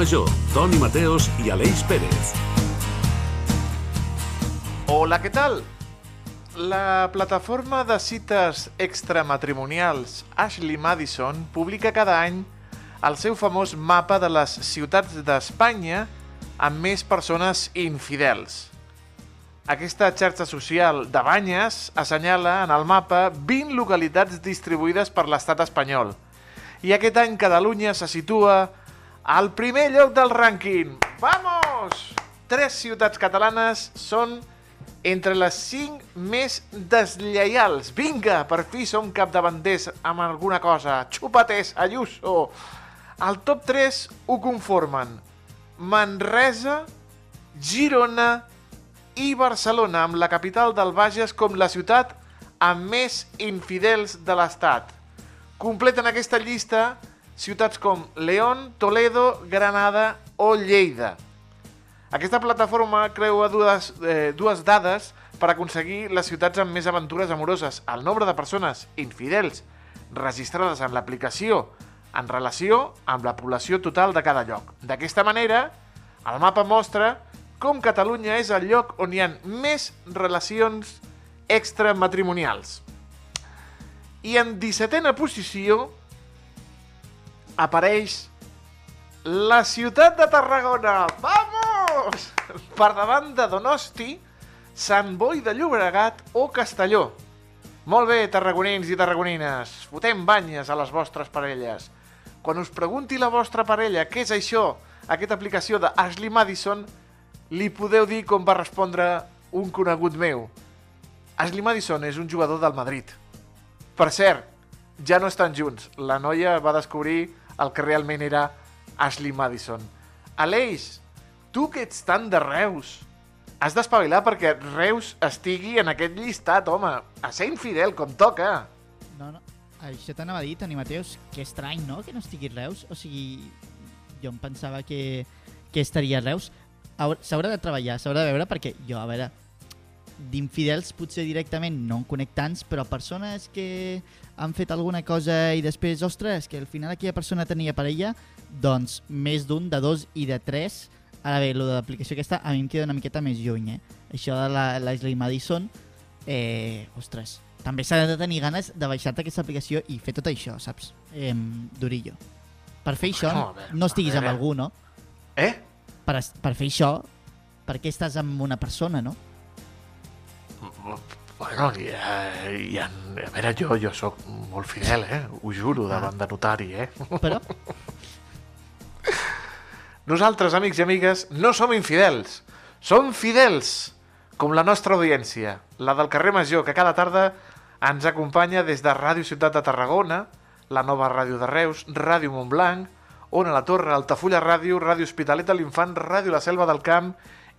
Major, Toni Mateos i Aleix Pérez. Hola, què tal? La plataforma de cites extramatrimonials Ashley Madison publica cada any el seu famós mapa de les ciutats d'Espanya amb més persones infidels. Aquesta xarxa social de banyes assenyala en el mapa 20 localitats distribuïdes per l'estat espanyol. I aquest any Catalunya se situa al primer lloc del rànquing. Vamos! Tres ciutats catalanes són entre les 5 més deslleials. Vinga, per fi som capdavanters amb alguna cosa. Xupates, Ayuso! Al top 3 ho conformen Manresa, Girona i Barcelona, amb la capital del Bages com la ciutat amb més infidels de l'Estat. Completen aquesta llista ciutats com León, Toledo, Granada o Lleida. Aquesta plataforma creua dues, eh, dues dades per aconseguir les ciutats amb més aventures amoroses, el nombre de persones infidels registrades en l'aplicació en relació amb la població total de cada lloc. D'aquesta manera, el mapa mostra com Catalunya és el lloc on hi ha més relacions extramatrimonials. I en 17a posició apareix la ciutat de Tarragona. Vamos! Per davant de Donosti, Sant Boi de Llobregat o Castelló. Molt bé, tarragonins i tarragonines, fotem banyes a les vostres parelles. Quan us pregunti la vostra parella què és això, aquesta aplicació de Ashley Madison, li podeu dir com va respondre un conegut meu. Ashley Madison és un jugador del Madrid. Per cert, ja no estan junts. La noia va descobrir el que realment era Ashley Madison. Aleix, tu que ets tan de Reus, has d'espavilar perquè Reus estigui en aquest llistat, home. A ser infidel, com toca. No, no. Això t'anava a dir, Toni Mateus, que estrany, no?, que no estigui Reus. O sigui, jo em pensava que, que estaria Reus. S'haurà de treballar, s'haurà de veure, perquè jo, a veure, d'infidels potser directament no en conec tants, però persones que han fet alguna cosa i després, ostres, que al final aquella persona tenia parella, doncs més d'un, de dos i de tres. Ara bé, lo de l'aplicació aquesta a mi em queda una miqueta més lluny, eh? Això de l'Ashley Madison, eh, ostres, també s'ha de tenir ganes de baixar-te aquesta aplicació i fer tot això, saps? Eh, Durillo. Per fer això, No, estiguis amb algú, no? Eh? Per, per fer això, per què estàs amb una persona, no? Bueno, hi ha, hi ha, a veure, jo, jo sóc molt fidel, eh? Ho juro, davant de notari, eh? Però, Nosaltres, amics i amigues, no som infidels. Som fidels, com la nostra audiència, la del carrer Major, que cada tarda ens acompanya des de Ràdio Ciutat de Tarragona, la nova ràdio de Reus, Ràdio Montblanc, Ona la Torre, Altafulla Ràdio, Ràdio Hospitalet de l'Infant, Ràdio La Selva del Camp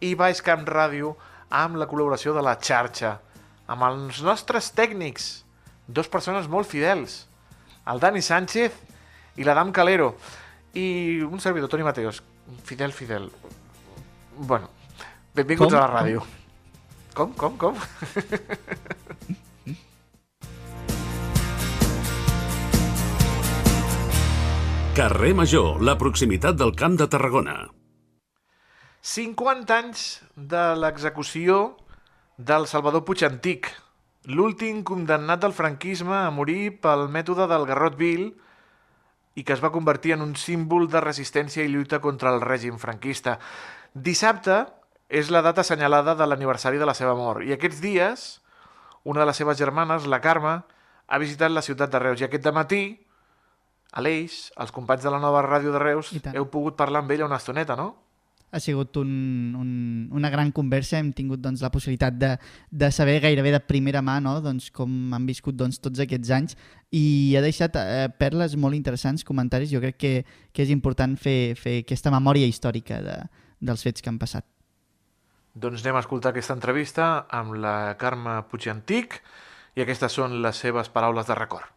i Baix Camp Ràdio, amb la col·laboració de la xarxa, amb els nostres tècnics, dos persones molt fidels, el Dani Sánchez i l'Adam Calero, i un servidor, Toni Mateos, fidel, fidel. Bueno, benvinguts Com? a la ràdio. Com, com, com? Carrer Major, la proximitat del Camp de Tarragona. 50 anys de l'execució del Salvador Puig Antic, l'últim condemnat del franquisme a morir pel mètode del garrot vil i que es va convertir en un símbol de resistència i lluita contra el règim franquista. Dissabte és la data assenyalada de l'aniversari de la seva mort i aquests dies una de les seves germanes, la Carme, ha visitat la ciutat de Reus i aquest matí Aleix, els companys de la nova ràdio de Reus, heu pogut parlar amb ella una estoneta, no? Ha sigut un, un, una gran conversa, hem tingut doncs, la possibilitat de, de saber gairebé de primera mà no? doncs, com han viscut doncs, tots aquests anys i ha deixat eh, perles molt interessants, comentaris, jo crec que, que és important fer, fer aquesta memòria històrica de, dels fets que han passat. Doncs anem a escoltar aquesta entrevista amb la Carme Puigantic i aquestes són les seves paraules de record.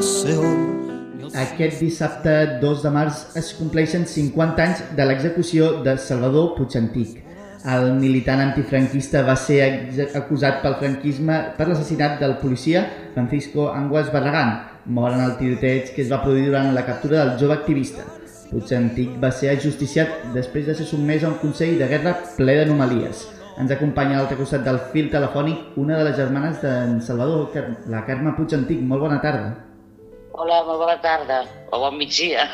On. Aquest dissabte 2 de març es compleixen 50 anys de l'execució de Salvador Puigantic. El militant antifranquista va ser acusat pel franquisme per l'assassinat del policia Francisco Anguas Barragán, mort en el tiroteig que es va produir durant la captura del jove activista. Puigantic va ser ajusticiat després de ser sotmès a un consell de guerra ple d'anomalies. Ens acompanya a l'altre costat del fil telefònic una de les germanes d'en Salvador, la Carme Puigantic. Molt bona tarda. Hola, molt bona tarda, o bon migdia.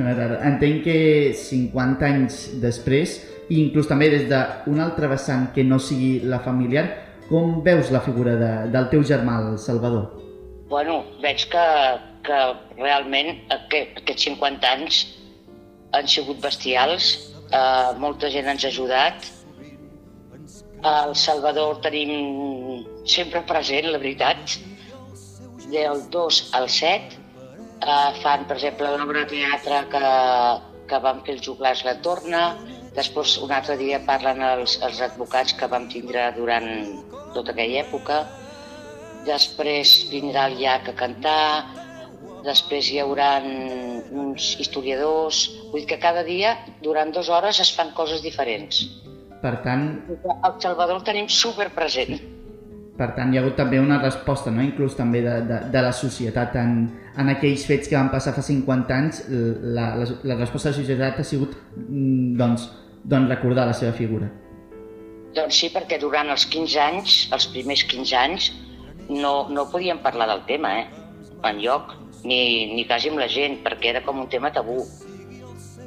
bona tarda. Entenc que 50 anys després, i inclús també des d'una altra vessant que no sigui la familiar, com veus la figura de, del teu germà, el Salvador? Bueno, veig que, que realment aquest, aquests 50 anys han sigut bestials, eh, molta gent ens ha ajudat, el Salvador tenim sempre present, la veritat, del 2 al 7, eh, fan, per exemple, l'obra de teatre que, que vam fer els juglars la torna, Després, un altre dia parlen els, els advocats que vam tindre durant tota aquella època. Després vindrà el llac a cantar, després hi haurà uns historiadors... Vull dir que cada dia, durant dues hores, es fan coses diferents. Per tant... El Salvador el tenim super present. Per tant, hi ha hagut també una resposta, no? inclús també de, de, de la societat en, en aquells fets que van passar fa 50 anys, la, la, la resposta de la societat ha sigut mm, doncs, doncs, recordar la seva figura. Doncs sí, perquè durant els 15 anys, els primers 15 anys, no, no podíem parlar del tema, eh? En lloc, ni, ni quasi amb la gent, perquè era com un tema tabú.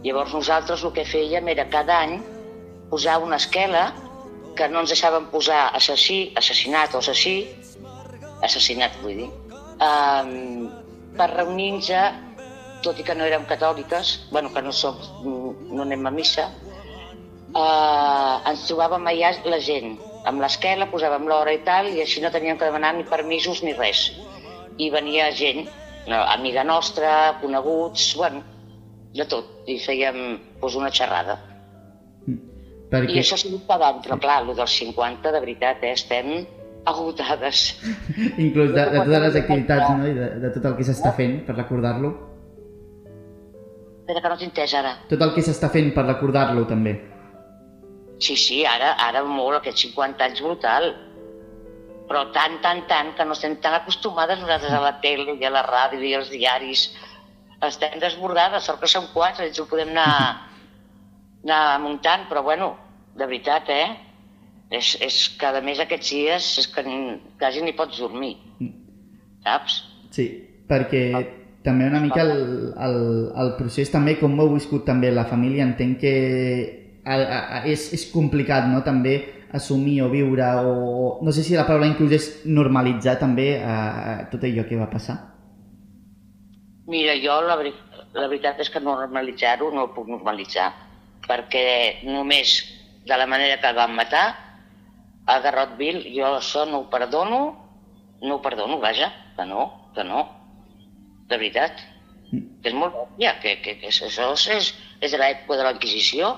Llavors nosaltres el que fèiem era cada any posar una esquela que no ens deixaven posar assassí, assassinat o assassí, assassinat vull dir, um, per reunir-nos, tot i que no érem catòliques, bueno, que no, som, no anem a missa, eh, ens trobàvem allà la gent, amb l'esquela, posàvem l'hora i tal, i així no teníem que demanar ni permisos ni res. I venia gent, no, amiga nostra, coneguts, bueno, de tot, i fèiem pues, una xerrada. Perquè... I això ha sigut any, però clar, el dels 50, de veritat, eh, estem agotades. Inclús de, de totes les activitats no? i de, de tot el que s'està fent per recordar-lo. Espera, que no t'he entès ara. Tot el que s'està fent per recordar-lo, també. Sí, sí, ara, ara molt, aquests 50 anys brutal. Però tant, tant, tant, que no estem tan acostumades nosaltres a la tele i a la ràdio i als diaris. Estem desbordades, sort que som quatre, ens ho podem anar, anar muntant, però bueno, de veritat, eh? És, és que a més aquests dies és que ni, quasi ni pots dormir, saps? Sí, perquè també una mica el, el, el procés també, com ho heu viscut també la família, entenc que a, a, és, és complicat, no?, també assumir o viure o... No sé si la paraula inclús és normalitzar també a, a tot allò que va passar. Mira, jo la, la veritat és que normalitzar-ho no ho puc normalitzar, perquè només de la manera que el van matar, a Garrotville, jo això no ho perdono, no ho perdono, vaja, que no, que no, de veritat. Que és molt òbvia, que, que, que això és, és de l'època de la Inquisició,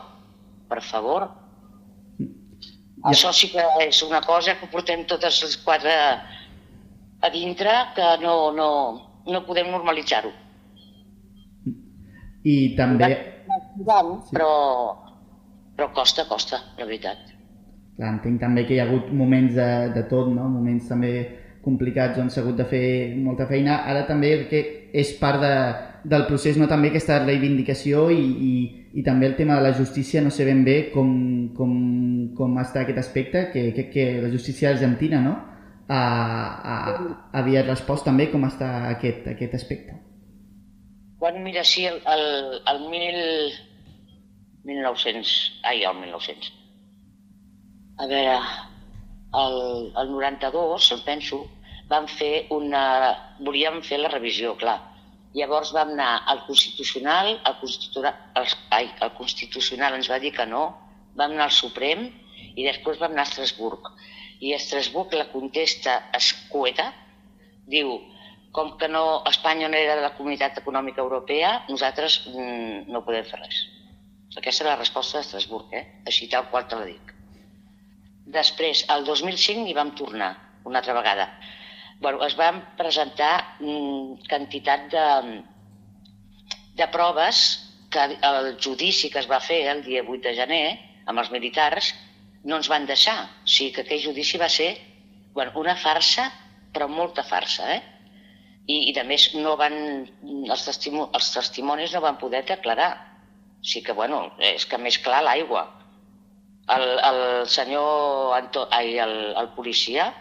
per favor. Ja. Això sí que és una cosa que portem totes les quatre a dintre que no, no, no podem normalitzar-ho. I també... Sí. Però, però costa, costa, la veritat. Clar, entenc també que hi ha hagut moments de, de tot, no? moments també complicats on s'ha hagut de fer molta feina. Ara també que és part de, del procés, no? també aquesta reivindicació i, i, i també el tema de la justícia, no sé ben bé com, com, com està aquest aspecte, que crec que la justícia argentina no? ha, ha, havia respost també com està aquest, aquest aspecte. Quan mira, sí, el, el, el mil, 1900, ai, el 1900. A veure, el, el 92, em penso, vam fer una... volíem fer la revisió, clar, Llavors vam anar al Constitucional, el Constitucional, el, ai, el Constitucional ens va dir que no, vam anar al Suprem i després vam anar a Estrasburg. I a Estrasburg la contesta escueta, diu, com que no, Espanya no era de la Comunitat Econòmica Europea, nosaltres mm, no podem fer res. Aquesta és la resposta d'Estrasburg, eh? així tal qual te la dic. Després, el 2005 hi vam tornar, una altra vegada. bueno, es van presentar mm, quantitat de, de proves que el judici que es va fer el dia 8 de gener amb els militars no ens van deixar. O sigui que aquell judici va ser bueno, una farsa, però molta farsa, eh? I, i a més no van, els, testimo, els testimonis no van poder declarar. O sigui que, bueno, és que més clar l'aigua. El, el senyor Anto, ai, el, el policia,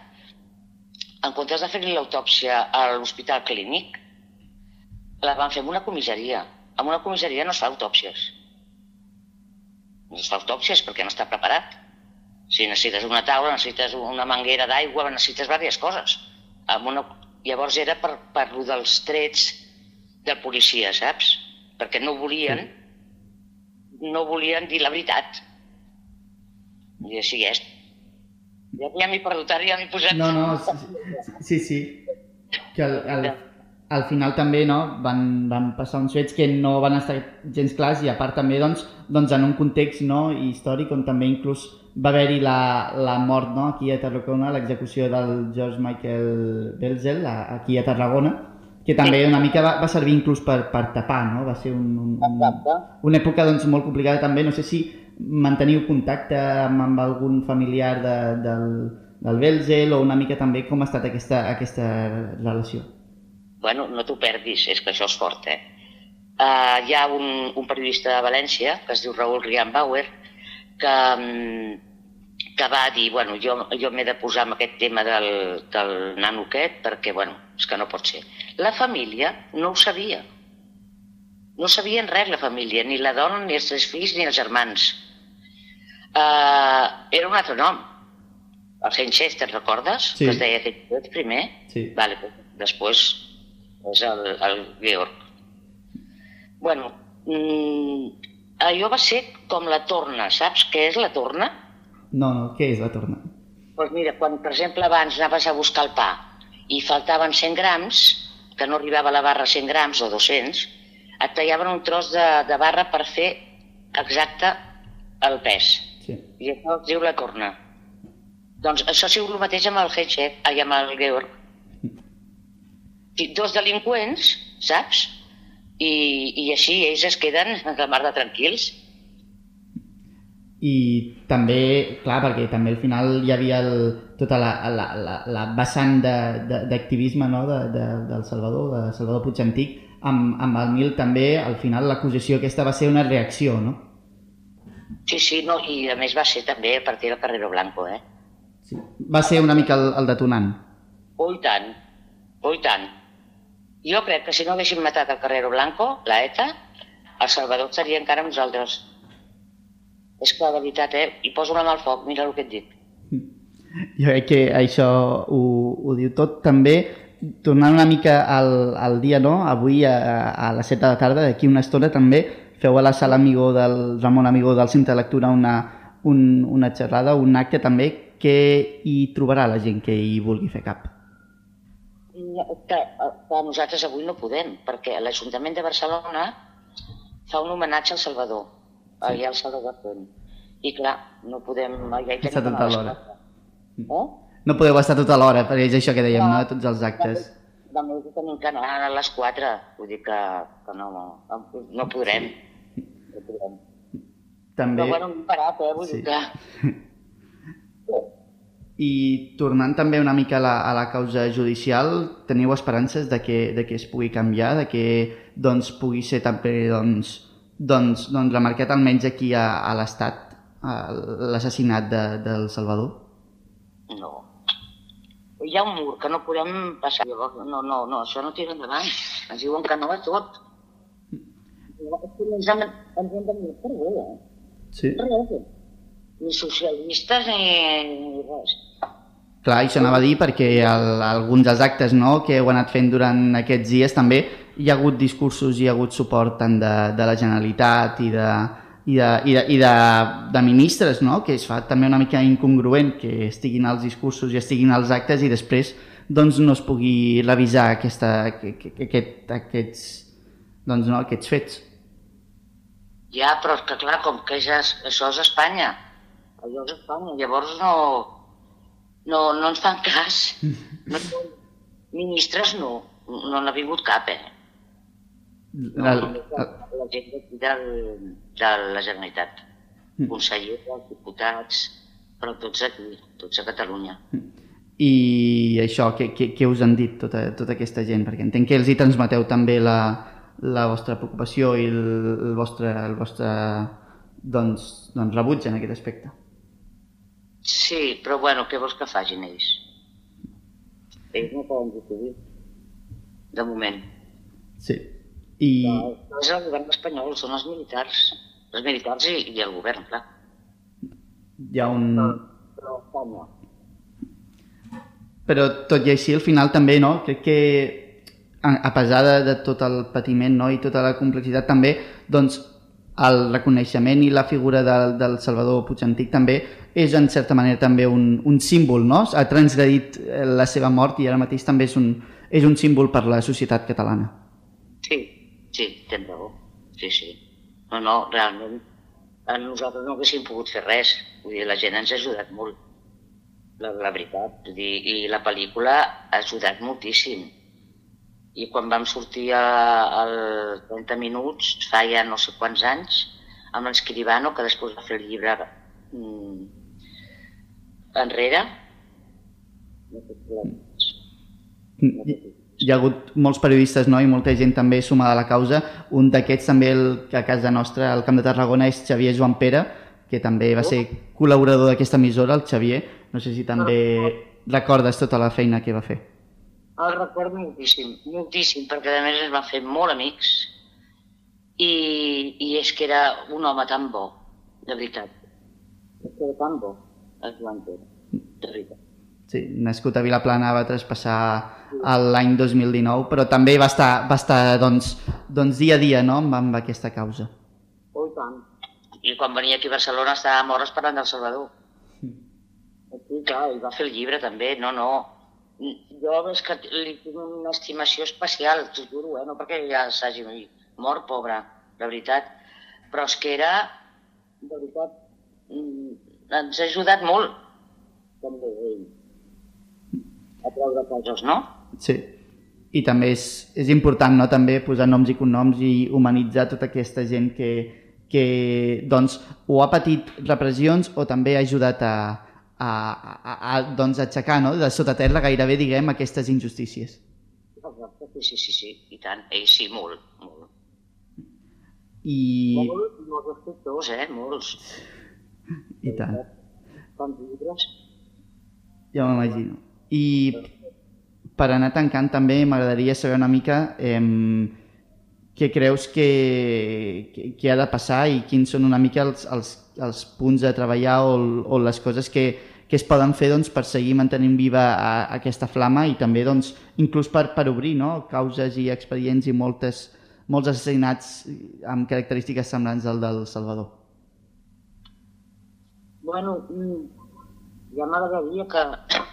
en comptes de fer-li l'autòpsia a l'hospital clínic, la van fer en una comissaria. En una comissaria no es fa autòpsies. No es fa autòpsies perquè no està preparat. Si necessites una taula, necessites una manguera d'aigua, necessites diverses coses. Amb una... Llavors era per, per lo dels trets del policia, saps? Perquè no volien, no volien dir la veritat. I així és. Ja, ja m'he perdut, ara ja m'he posat... No, no, sí, sí, sí. Que al, al, al final també no, van, van passar uns fets que no van estar gens clars i a part també doncs, doncs en un context no, històric on també inclús va haver-hi la, la mort no, aquí a Tarragona, l'execució del George Michael Belzel a, aquí a Tarragona, que també una mica va, va servir inclús per, per tapar, no? Va ser un, un, un, una època doncs, molt complicada també. No sé si manteniu contacte amb, amb algun familiar de, del, del Belzel o una mica també com ha estat aquesta, aquesta relació. Bueno, no t'ho perdis, és que això és fort, eh? Uh, hi ha un, un periodista de València que es diu Raül Riambauer que, mm, que va dir, bueno, jo, jo m'he de posar amb aquest tema del, del nano aquest perquè, bueno, és que no pot ser. La família no ho sabia. No sabien res la família, ni la dona, ni els tres fills, ni els germans. Uh, era un altre nom. El Henchester, recordes? Sí. Que es deia Henchester primer? Sí. Vale, després és el, el Georg. Bueno, mm, allò va ser com la torna, saps què és la torna? No, no, què és la torna? Doncs pues mira, quan per exemple abans anaves a buscar el pa i faltaven 100 grams, que no arribava a la barra 100 grams o 200, et tallaven un tros de, de barra per fer exacte el pes. Sí. I això es diu la torna. Doncs això ha sigut el mateix amb el Hedgehog, ai, amb el Georg. Dos delinqüents, saps? I, I així ells es queden de mar de tranquils. I també, clar, perquè també al final hi havia el, tota la, la, la, la vessant de- de- d'activisme no? de, de, del Salvador, de Salvador Puig Antic, amb, amb el Mil també, al final l'acusació aquesta va ser una reacció, no? Sí, sí, no, i a més va ser també a partir del Carrero Blanco, eh? Sí. Va ser una mica el, el detonant. Oh, i tant, oh, i tant. Jo crec que si no haguéssim matat el Carrero Blanco, la ETA, el Salvador estaria encara amb nosaltres. És que, de veritat, eh? I poso la mà al foc, mira el que et dic. Jo crec que això ho, ho diu tot. També, tornant una mica al, al dia, no? Avui a, a les 7 de la tarda, d'aquí una estona també, feu a la sala Amigó del Ramon Amigó del Centre de Lectura una, un, una xerrada, un acte també que hi trobarà la gent que hi vulgui fer cap. No, que, que nosaltres avui no podem, perquè l'Ajuntament de Barcelona fa un homenatge al Salvador, sí. allà al Salvador Font. I clar, no podem... Ja hi Està tenim tota l'hora. quatre. Eh? No podeu estar tota l'hora, perquè és això que dèiem, no? Tots els actes. Demà hi tenim que anar a les 4, vull dir que, que no, no, no podrem. No podrem. També... Però bueno, hem parat, eh? Vull Sí. dir que... I tornant també una mica a la, a la causa judicial, teniu esperances de que, de que es pugui canviar, de que doncs, pugui ser també doncs, doncs, doncs remarcat almenys aquí a, a l'Estat eh, l'assassinat de, del Salvador? No. Hi ha un mur que no podem passar. No, no, no, això no tira endavant. Ens diuen que no a tot. Que Ens hem, ens hem de mirar per bé, eh? Sí. Res. Ni socialistes ni, ni res. Clar, això anava a dir perquè el, alguns dels actes no, que heu anat fent durant aquests dies també hi ha hagut discursos, hi ha hagut suport tant de, de la Generalitat i de, i de, i de, i de, de ministres, no? que es fa també una mica incongruent que estiguin als discursos i estiguin als actes i després doncs, no es pugui revisar aquesta, que- que- que- aquest, aquests, doncs, no, aquests fets. Ja, però és que clar, com que ja, és- això és Espanya. És Espanya. Llavors no, no, no ens fan cas. No, Ministres no, no n'ha vingut cap, eh? La, No, la, la gent d'aquí del, de la Generalitat. Mm. Consellers, diputats, però tots aquí, tots a Catalunya. I això, què, què, què us han dit tota, tota aquesta gent? Perquè entenc que els hi transmeteu també la, la vostra preocupació i el, el vostre, el vostre doncs, doncs rebuig en aquest aspecte. Sí, però bueno, què vols que facin ells? Ells no poden decidir, de moment. Sí. I, No és el govern espanyol, són els militars. Els militars i, i el govern, clar. hi ha un... Però Espanya. Però tot i així, al final també, no? Crec que a, a pesar de, de tot el patiment no? i tota la complexitat també, doncs el reconeixement i la figura del, del Salvador Puigantic també és en certa manera també un, un símbol, no? Ha transgredit eh, la seva mort i ara mateix també és un, és un símbol per la societat catalana. Sí, sí, tens raó. Sí, sí. No, no, realment, nosaltres no haguéssim pogut fer res. Vull dir, la gent ens ha ajudat molt. La, la veritat. Vull dir, I la pel·lícula ha ajudat moltíssim. I quan vam sortir al 30 minuts, fa ja no sé quants anys, amb l'Escribano, que després va fer el llibre mm, enrere, si- Hi ha hagut molts periodistes no? i molta gent també sumada a la causa. Un d'aquests també el, que a casa nostra, al Camp de Tarragona, és Xavier Joan Pere, que també va ser col·laborador d'aquesta emissora, el Xavier. No sé si també recordes tota la feina que va fer. El recordo moltíssim, moltíssim, perquè a més ens va fer molt amics i, i és que era un home tan bo, de veritat. És que era tan bo, el Joan Pere, de veritat. Sí, nascut a Vilaplana va traspassar l'any 2019, però també va estar, va estar doncs, doncs dia a dia no? amb, amb aquesta causa. Oh, i tant. I quan venia aquí a Barcelona estàvem hores parlant del Salvador. Sí, clar, i va fer el llibre també, no, no. Jo és que li tinc una estimació especial, t'ho juro, eh? no perquè ja s'hagi mort, pobre, de veritat, però és que era, de veritat, mm, ens ha ajudat molt, també a treure coses, no? Sí. I també és, és important no? també posar noms i cognoms i humanitzar tota aquesta gent que, que doncs, o ha patit repressions o també ha ajudat a, a, a, a doncs, aixecar no? de sota terra gairebé diguem aquestes injustícies. Exacte, sí, sí, sí, sí, i tant, ell sí, molt, molt. I, Molt, molts escriptors, eh, molts. i tant, Quants llibres? ja m'imagino. I per anar tancant també m'agradaria saber una mica eh, què creus que, que, que ha de passar i quins són una mica els, els, els punts a treballar o, o les coses que, que es poden fer doncs, per seguir mantenint viva a, aquesta flama i també doncs, inclús per, per obrir no? causes i expedients i moltes, molts assassinats amb característiques semblants al del Salvador. Bueno, mm, ja m'agradaria que,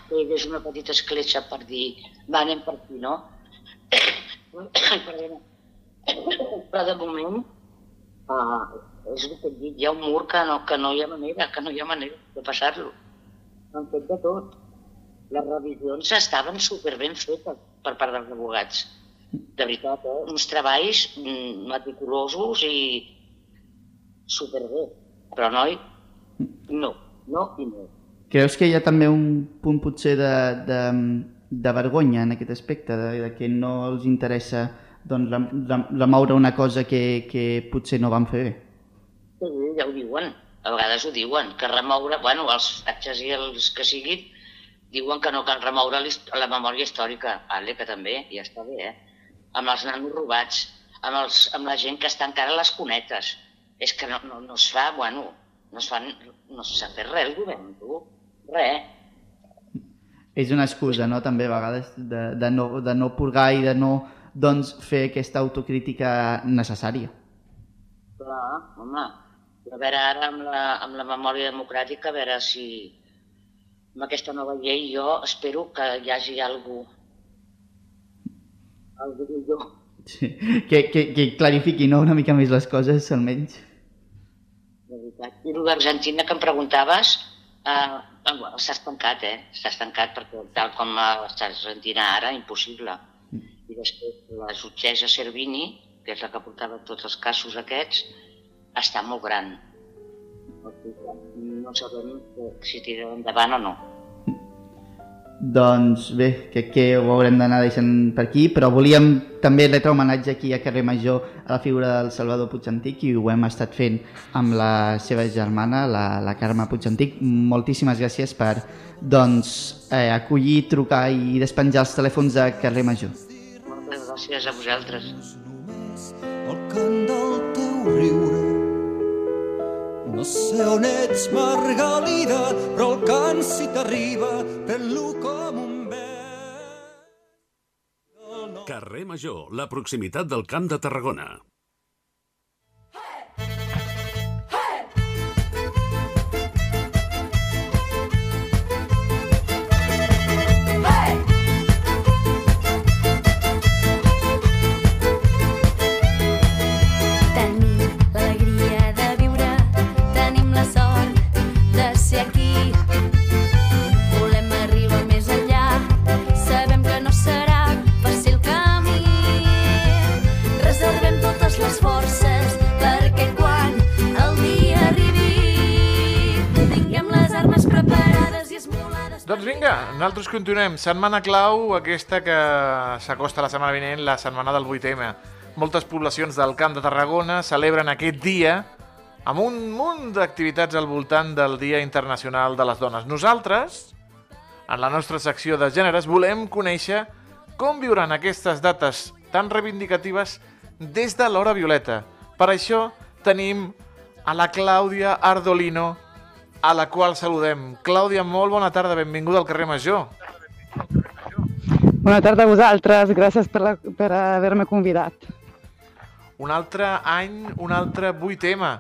que hi hagués una petita escletxa per dir va, anem per aquí, no? Però de moment uh, és el que et dic, hi ha un mur que no, que no hi ha manera, que no hi ha manera de passar-lo. Han fet de tot. Les revisions estaven superben fetes per part dels abogats. De veritat, eh? uns treballs mm, meticulosos i superbé. Però, noi, no, no i no. Creus que hi ha també un punt potser de, de, de vergonya en aquest aspecte, de, de que no els interessa doncs, remoure una cosa que, que potser no van fer bé? Sí, ja ho diuen, a vegades ho diuen, que remoure, bueno, els fatges i els que siguin, diuen que no cal remoure la memòria històrica, vale, que també, ja està bé, eh? Amb els nanos robats, amb, els, amb la gent que està encara a les cunetes. És que no, no, no es fa, bueno, no es fa, no s'ha fet res el govern, tu, res. És una excusa, no?, també a vegades, de, de, no, de no purgar i de no doncs, fer aquesta autocrítica necessària. Clar, home, a veure ara amb la, amb la memòria democràtica, a veure si amb aquesta nova llei jo espero que hi hagi algú, algú millor. Sí. Que, que, que clarifiqui no, una mica més les coses, almenys. De veritat. I el d'Argentina que em preguntaves, eh, S'ha estancat, eh? S'ha estancat perquè tal com estàs sentint ara, impossible. I després la jutgessa Servini, que és la que portava tots els casos aquests, està molt gran. No sabem si tirarà endavant o no. Doncs bé, crec que ho haurem d'anar deixant per aquí, però volíem també retre homenatge aquí a Carrer Major a la figura del Salvador Puigantic i ho hem estat fent amb la seva germana, la, la Carme Puigantic. Moltíssimes gràcies per doncs, eh, acollir, trucar i despenjar els telèfons de Carrer Major. Moltes gràcies a vosaltres. el cant del. No sé on ets, Margalida, però el cant si t'arriba, pren-lo com un vent. Carrer Major, la proximitat del Camp de Tarragona. Doncs vinga, nosaltres continuem. Setmana clau, aquesta que s'acosta la setmana vinent, la setmana del 8M. Moltes poblacions del Camp de Tarragona celebren aquest dia amb un munt d'activitats al voltant del Dia Internacional de les Dones. Nosaltres, en la nostra secció de gèneres, volem conèixer com viuran aquestes dates tan reivindicatives des de l'hora violeta. Per això tenim a la Clàudia Ardolino, a la qual saludem. Clàudia, molt bona tarda, benvinguda al carrer Major. Bona tarda a vosaltres, gràcies per, la, per haver-me convidat. Un altre any, un altre 8M.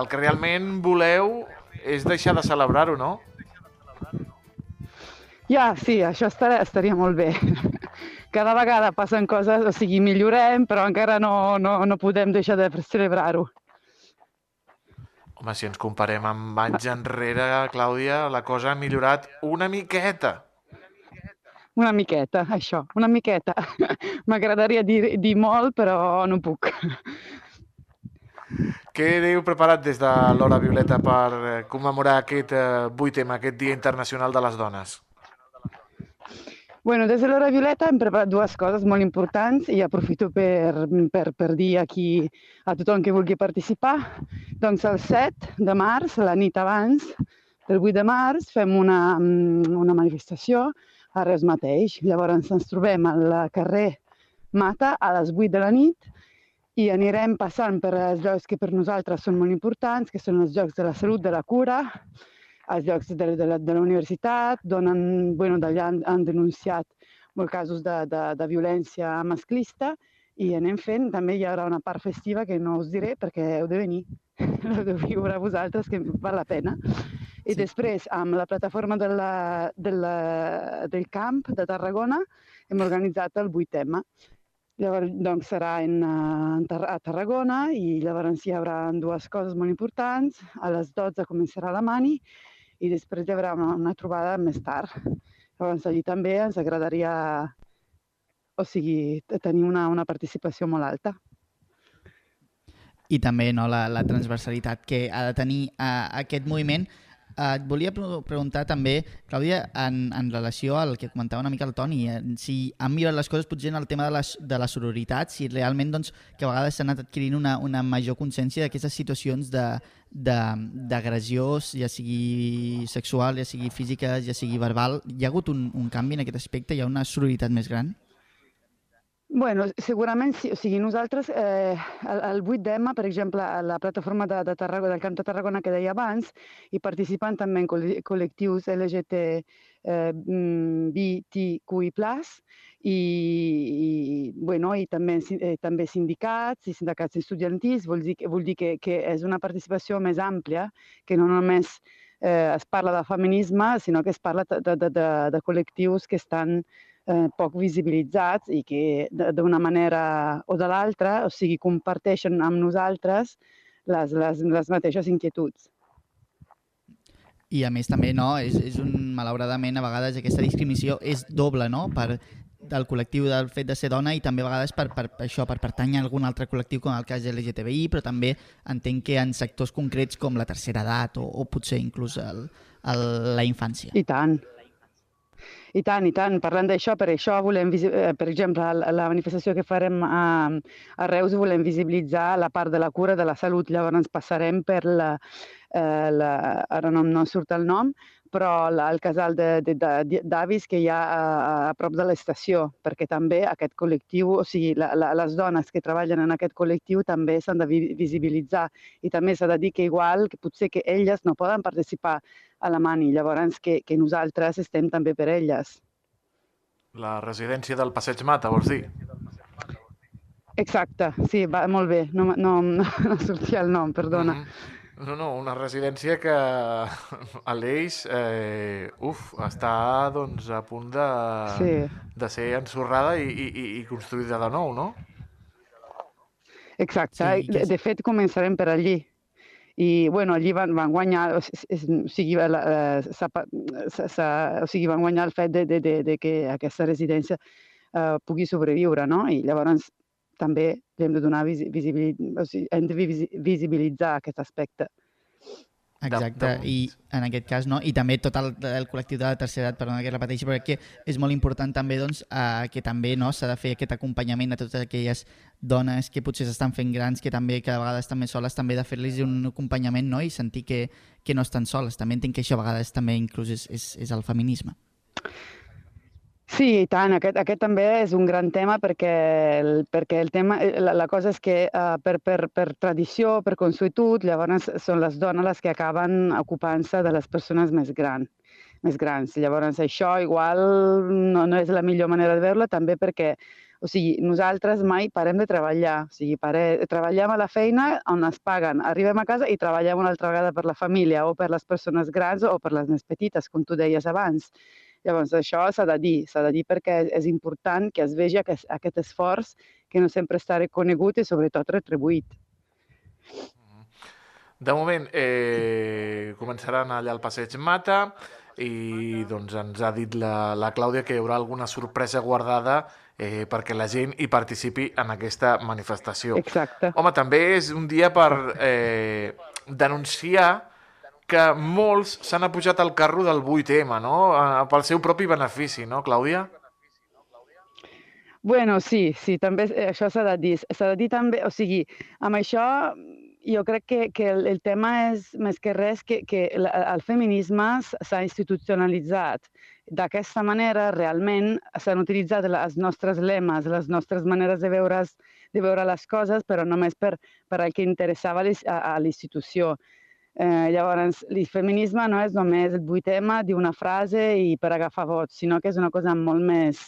El que realment voleu és deixar de celebrar-ho, no? Ja, sí, això estaria, estaria molt bé. Cada vegada passen coses, o sigui, millorem, però encara no, no, no podem deixar de celebrar-ho. Home, si ens comparem amb anys enrere, Clàudia, la cosa ha millorat una miqueta. Una miqueta, això, una miqueta. M'agradaria dir, dir molt, però no puc. Què heu preparat des de l'Hora Violeta per eh, commemorar aquest eh, 8M, aquest Dia Internacional de les Dones? Bueno, des de l'Hora Violeta hem preparat dues coses molt importants i aprofito per, per, per dir aquí a tothom que vulgui participar. Doncs el 7 de març, la nit abans del 8 de març, fem una, una manifestació a Reus mateix. Llavors ens trobem al carrer Mata a les 8 de la nit i anirem passant per els llocs que per nosaltres són molt importants, que són els llocs de la salut, de la cura, els llocs de, de, la, de la universitat, d'on han, bueno, d'allà han, han denunciat molts casos de, de, de violència masclista i anem fent, també hi haurà una part festiva que no us diré perquè heu de venir, heu de viure vosaltres, que val la pena. I sí. després, amb la plataforma de la, de la, del camp de Tarragona, hem organitzat el 8M. Llavors, doncs, serà en, en, a Tarragona i llavors hi haurà dues coses molt importants. A les 12 començarà la mani i després hi haurà una, una trobada més tard. Llavors, allí també ens agradaria o sigui, tenir una, una participació molt alta. I també no, la, la transversalitat que ha de tenir uh, aquest moviment. Uh, et volia pre preguntar també, Clàudia, en, en relació al que comentava una mica el Toni, eh, si han millorat les coses potser en el tema de la, de la sororitat, si realment doncs, que a vegades s'ha anat adquirint una, una major consciència d'aquestes situacions d'agressió, ja sigui sexual, ja sigui física, ja sigui verbal. Hi ha hagut un, un canvi en aquest aspecte? Hi ha una sororitat més gran? Bueno, segurament sí. O sigui, nosaltres, eh, el, el 8d'M, per exemple, a la plataforma de, de Tarragona, del Camp de Tarragona que deia abans, i participant també en col·lectius LGBT eh, BTQI+, i, i, bueno, i també, eh, també sindicats i sindicats estudiantils, vol dir, vol dir que, que és una participació més àmplia, que no només eh, es parla de feminisme, sinó que es parla de, de, de, de col·lectius que estan eh, poc visibilitzats i que d'una manera o de l'altra, o sigui, comparteixen amb nosaltres les, les, les mateixes inquietuds. I a més també, no, és, és un, malauradament, a vegades aquesta discriminació és doble, no?, per del col·lectiu del fet de ser dona i també a vegades per, per, això, per pertànyer a algun altre col·lectiu com el cas LGTBI, però també entenc que en sectors concrets com la tercera edat o, o potser inclús el, el, la infància. I tant. I tant, i tant. Parlant d'això, per això volem, eh, per exemple, la, la manifestació que farem a, a Reus volem visibilitzar la part de la cura de la salut. Llavors passarem per la, eh, la ara no, no surt el nom, però el casal de- de- de- d'avis que hi ha a, a prop de l'estació, perquè també aquest col·lectiu, o sigui, la, la, les dones que treballen en aquest col·lectiu també s'han de vi- visibilitzar i també s'ha de dir que igual, que potser que elles no poden participar a la mani, llavors que, que nosaltres estem també per elles. La residència del Passeig Mata, vols dir? Exacte, sí, va molt bé, no, no, no, no sortia el nom, perdona. Mhm. No, no, una residència que a l'Eix, eh, uf, està doncs a punt de, Sí. de ser ensorrada i, i, i- construïda de nou, no? Exacte, Sí, de, de fet començarem per allí. I bueno, allí van, van guanyar, o, sigui, la, pa- s'ha- s'ha- o sigui, van guanyar el fet de, de, de, de que aquesta residència eh, pugui sobreviure, no? I llavors també li hem de donar visi, visibilitat, o sigui, hem de visi, visibilitzar aquest aspecte. Exacte, de i en aquest cas, no? I també tot el, el col·lectiu de la tercera edat, perdona que repeteixi, però que és molt important també doncs, eh, que també no s'ha de fer aquest acompanyament a totes aquelles dones que potser s'estan fent grans, que també cada vegada estan més soles, també de fer-los un acompanyament no? i sentir que, que no estan soles. També entenc que això a vegades també inclús és, és, és el feminisme. Sí, i tant. Aquest, aquest també és un gran tema perquè el, perquè el tema, eh, la, la cosa és que uh, per, per, per tradició, per consuetud, llavors són les dones les que acaben ocupant-se de les persones més, gran, més grans. Llavors això igual no, no és la millor manera de veure també perquè o sigui, nosaltres mai parem de treballar. O sigui, pare, treballem a la feina on es paguen, arribem a casa i treballem una altra vegada per la família o per les persones grans o per les més petites, com tu deies abans. Llavors, això s'ha de dir, s'ha de dir perquè és important que es vegi aquest, aquest esforç que no sempre està reconegut i sobretot retribuït. De moment, eh, començaran allà al Passeig Mata i doncs ens ha dit la, la Clàudia que hi haurà alguna sorpresa guardada eh, perquè la gent hi participi en aquesta manifestació. Exacte. Home, també és un dia per eh, denunciar que molts s'han apujat al carro del 8M, no? Pel seu propi benefici, no, Clàudia? Bueno, sí, sí, també eh, això s'ha de dir. S'ha de dir també, o sigui, amb això jo crec que, que el, el tema és més que res que, que el, el feminisme s'ha institucionalitzat. D'aquesta manera, realment, s'han utilitzat els nostres lemes, les nostres maneres de veure, de veure les coses, però només per, per al que interessava a, a l'institució. Eh, llavors, el feminisme no és només el 8M d'una frase i per agafar vots, sinó que és una cosa molt més...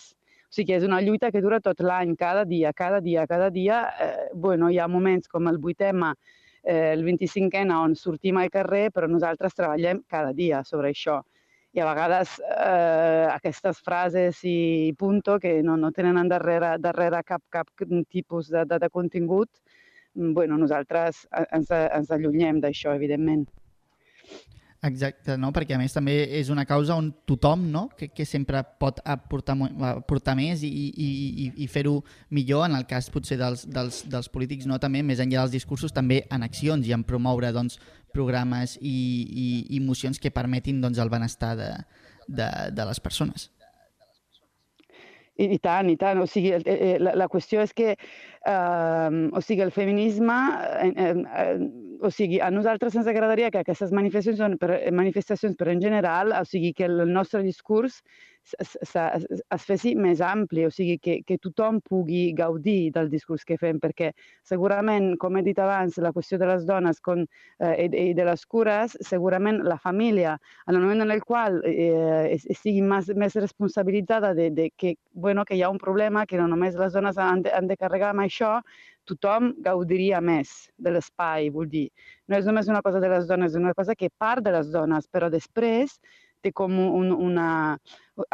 O sigui, és una lluita que dura tot l'any, cada dia, cada dia, cada dia. Eh, bueno, hi ha moments com el 8M, eh, el 25N, on sortim al carrer, però nosaltres treballem cada dia sobre això. I a vegades eh, aquestes frases i punto que no, no tenen darrere, darrere cap, cap tipus de, de, de contingut, bueno, nosaltres ens, ens allunyem d'això, evidentment. Exacte, no? perquè a més també és una causa on tothom no? que, que sempre pot aportar, aportar més i, i, i, i fer-ho millor, en el cas potser dels, dels, dels polítics, no? també més enllà dels discursos, també en accions i en promoure doncs, programes i, i, i mocions que permetin doncs, el benestar de, de, de les persones. I, I tant, i tant. O sigui, el- eh, la, la qüestió és que eh, o sigui, el feminisme, eh, eh, eh, o sigui, a nosaltres ens agradaria que aquestes manifestacions, per, manifestacions, però en general, o sigui, que el nostre discurs es, fessi més ampli, o sigui, que, que tothom pugui gaudir del discurs que fem, perquè segurament, com he dit abans, la qüestió de les dones con, eh, i, de les cures, segurament la família, en el moment en el qual eh, es- estigui més, més responsabilitzada de, de que, bueno, que hi ha un problema, que no només les dones han de, han de carregar amb això, tothom gaudiria més de l'espai, vull dir. No és només una cosa de les dones, és una cosa que part de les dones, però després té com un, una...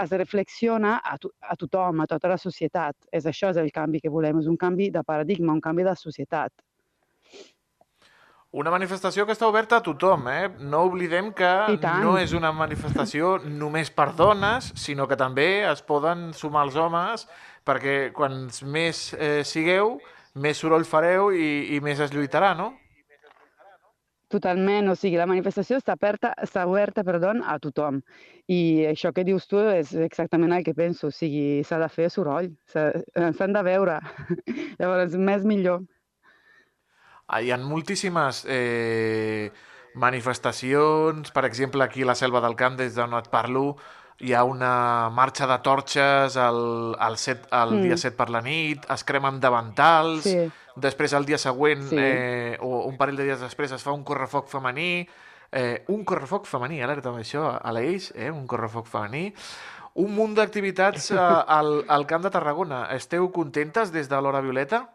es reflexiona a, to, a tothom, a tota la societat. És això és el canvi que volem, és un canvi de paradigma, un canvi de societat. Una manifestació que està oberta a tothom, eh? No oblidem que no és una manifestació només per dones, sinó que també es poden sumar els homes, perquè quants més eh, sigueu, més soroll fareu i, i més es lluitarà, no? Totalment, o sigui, la manifestació està aperta, està oberta perdó, a tothom. I això que dius tu és exactament el que penso, o sigui, s'ha de fer soroll, eh, s'han de veure. Llavors, més millor. Ah, Hi ha moltíssimes eh, manifestacions, per exemple, aquí a la Selva del Camp, des d'on et parlo, hi ha una marxa de torxes el, el, set, el Mm. dia 7 per la nit, es cremen davantals, Sí. Després el dia següent, Sí. eh, o un parell de dies després, es fa un correfoc femení, eh, un correfoc femení, alerta amb això, a l'Eix, eh, un correfoc femení, un munt d'activitats eh, al, al Camp de Tarragona. Esteu contentes des de l'Hora Violeta?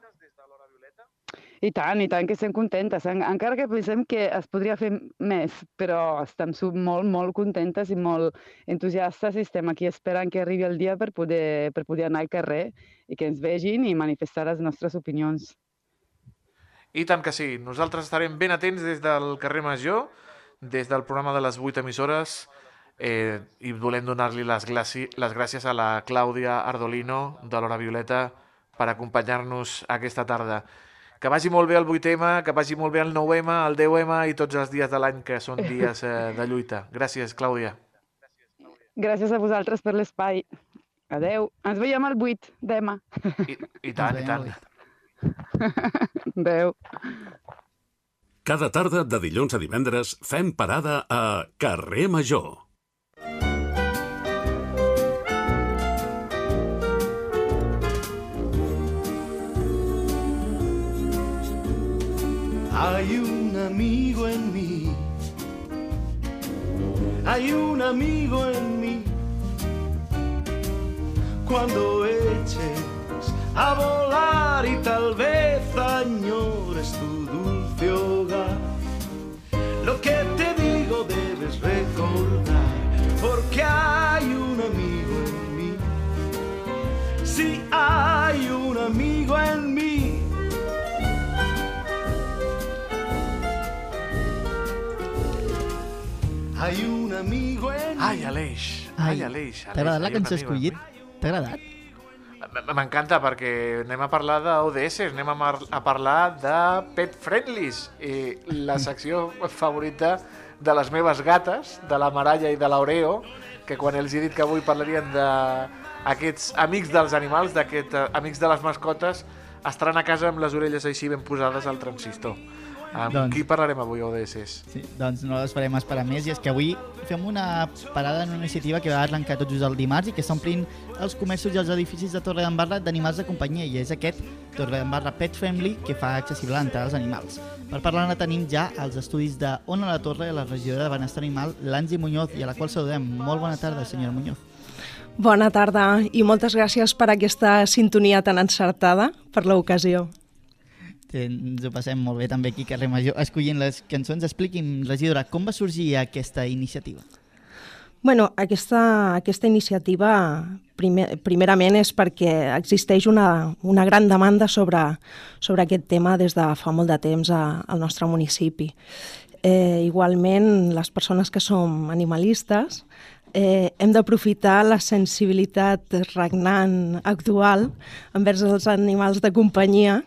I tant, i tant que estem contentes. En, encara que pensem que es podria fer més, però estem molt, molt contentes i molt entusiastes i estem aquí esperant que arribi el dia per poder, per poder anar al carrer i que ens vegin i manifestar les nostres opinions. I tant que sí. Nosaltres estarem ben atents des del carrer Major, des del programa de les 8 emissores, eh, i volem donar-li les, les gràcies a la Clàudia Ardolino de l'Hora Violeta per acompanyar-nos aquesta tarda. Que vagi molt bé el 8M, que vagi molt bé el 9M, el 10M i tots els dies de l'any que són dies eh, de lluita. Gràcies, Clàudia. Gràcies a vosaltres per l'espai. Adeu. Ens veiem al 8 demà. I, i tant, i tant. al Adeu. Cada tarda de dilluns a divendres fem parada a Carrer Major. Hay un amigo en mí. Hay un amigo en mí. Cuando eches a volar y tal vez añores tu dulce hogar. Lo que te digo debes recordar, porque hay un amigo en mí. Sí, hay un amigo en mí. Hay un amigo en mí. Ai, Aleix. Ai, Ai, Aleix. T'ha agradat la Aleix, cançó Aleix, amigo. escollit? T'ha agradat? M'encanta perquè anem a parlar d'ODS, anem a, a parlar de Pet Friendlies, i la secció favorita de les meves gates, de la Maralla i de l'Aureo, que quan els he dit que avui parlarien d'aquests amics dels animals, d'aquests eh, amics de les mascotes, estaran a casa amb les orelles així ben posades al transistor. Amb Doncs- qui parlarem avui, ODS? Sí, doncs no les farem esperar més i és que avui fem una parada en una iniciativa que va arrencar tot just el dimarts i que està omplint els comerços i els edificis de Torre d'Embarra d'animals de companyia i és aquest Torre d'Embarra Pet Friendly que fa accessible l'entrada als animals. Per parlar-ne tenim ja els estudis de Ona la Torre, la regidora de Benestar Animal, l'Anzi Muñoz, i a la qual saludem. Molt bona tarda, senyora Muñoz. Bona tarda i moltes gràcies per aquesta sintonia tan encertada per l'ocasió. Ens ho passem molt bé també aquí a Carrer Major escollint les cançons. Expliqui'm, regidora, com va sorgir aquesta iniciativa? Bueno, aquesta, aquesta iniciativa primer, primerament és perquè existeix una, una gran demanda sobre, sobre aquest tema des de fa molt de temps a, al nostre municipi. Eh, igualment, les persones que som animalistes eh, hem d'aprofitar la sensibilitat regnant actual envers els animals de companyia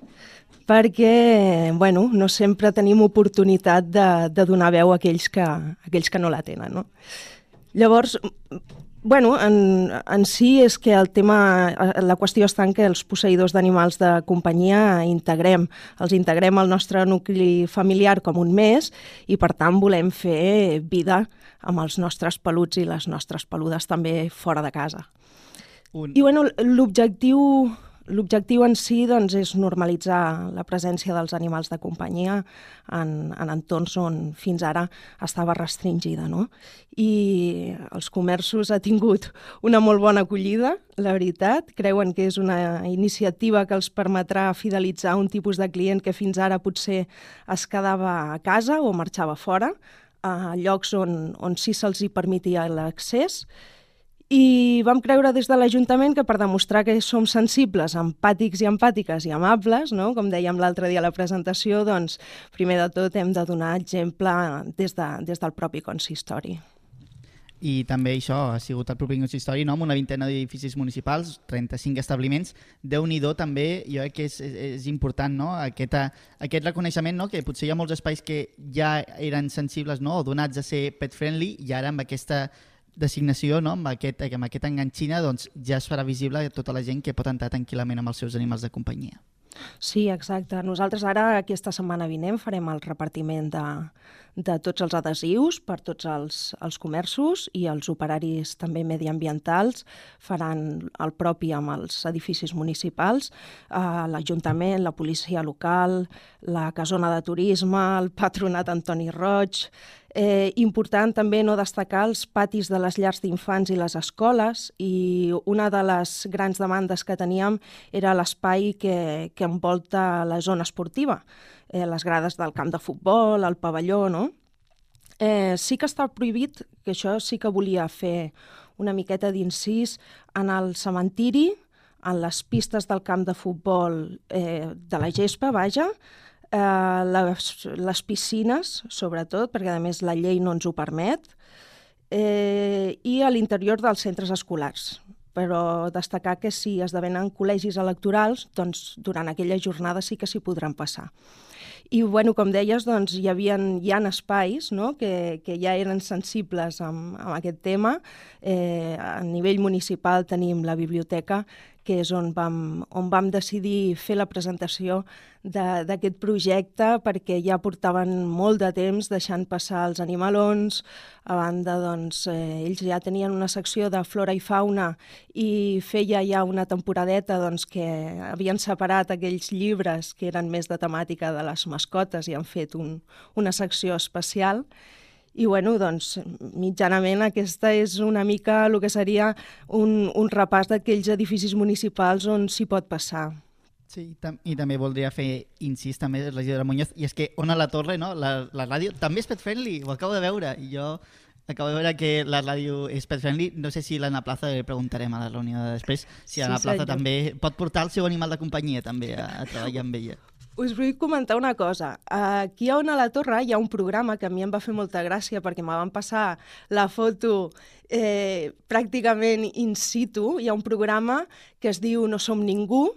perquè bueno, no sempre tenim oportunitat de, de donar veu a aquells que, a aquells que no la tenen. No? Llavors, bueno, en, en si és que el tema, la qüestió està en que els posseïdors d'animals de companyia integrem, els integrem al nostre nucli familiar com un més i per tant volem fer vida amb els nostres peluts i les nostres peludes també fora de casa. Un... I bueno, l'objectiu L'objectiu en si doncs, és normalitzar la presència dels animals de companyia en, en entorns on fins ara estava restringida. No? I els comerços ha tingut una molt bona acollida, la veritat. Creuen que és una iniciativa que els permetrà fidelitzar un tipus de client que fins ara potser es quedava a casa o marxava fora, a llocs on, on sí se'ls hi permetia l'accés I vam creure des de l'Ajuntament que per demostrar que som sensibles, empàtics i empàtiques i amables, no? com dèiem l'altre dia a la presentació, doncs primer de tot hem de donar exemple des, de, des del propi consistori. I també això ha sigut el propi consistori, no? amb una vintena d'edificis municipals, 35 establiments. déu nhi també, jo crec que és, és, és important no? aquest, aquest reconeixement, no? que potser hi ha molts espais que ja eren sensibles no? o donats a ser pet-friendly i ara amb aquesta designació, no? amb, aquest, amb aquest enganxina, doncs ja es farà visible a tota la gent que pot entrar tranquil·lament amb els seus animals de companyia. Sí, exacte. Nosaltres ara, aquesta setmana vinent, farem el repartiment de, de tots els adhesius per tots els, els comerços i els operaris també mediambientals faran el propi amb els edificis municipals, eh, l'Ajuntament, la policia local, la casona de turisme, el patronat Antoni Roig, Eh, important també no destacar els patis de les llars d'infants i les escoles i una de les grans demandes que teníem era l'espai que, que envolta la zona esportiva eh, les grades del camp de futbol, el pavelló, no? Eh, sí que està prohibit, que això sí que volia fer una miqueta d'incís, en el cementiri, en les pistes del camp de futbol eh, de la gespa, vaja, eh, les, les piscines, sobretot, perquè a més la llei no ens ho permet, eh, i a l'interior dels centres escolars però destacar que si esdevenen col·legis electorals, doncs durant aquella jornada sí que s'hi podran passar. I, bueno, com deies, doncs, hi, havia, hi ha espais no? que, que ja eren sensibles amb, amb aquest tema. Eh, a nivell municipal tenim la biblioteca, que és on vam, on vam decidir fer la presentació d'aquest projecte perquè ja portaven molt de temps deixant passar els animalons, a banda doncs, eh, ells ja tenien una secció de flora i fauna i feia ja una temporadeta doncs, que havien separat aquells llibres que eren més de temàtica de les mascotes i han fet un, una secció especial i bueno, doncs, mitjanament aquesta és una mica el que seria un, un repàs d'aquells edificis municipals on s'hi pot passar. Sí, tam i també voldria fer incís també la regidora Muñoz, i és que Ona la Torre, no? la, la ràdio, també és pet-friendly, ho acabo de veure, i jo acabo de veure que la ràdio és pet-friendly, no sé si l'Anna Plaza, li preguntarem a la reunió de després, si l'Anna sí, Plaza també pot portar el seu animal de companyia també a, a treballar amb ella us vull comentar una cosa. Aquí a Ona la Torre hi ha un programa que a mi em va fer molta gràcia perquè me van passar la foto eh, pràcticament in situ. Hi ha un programa que es diu No som ningú,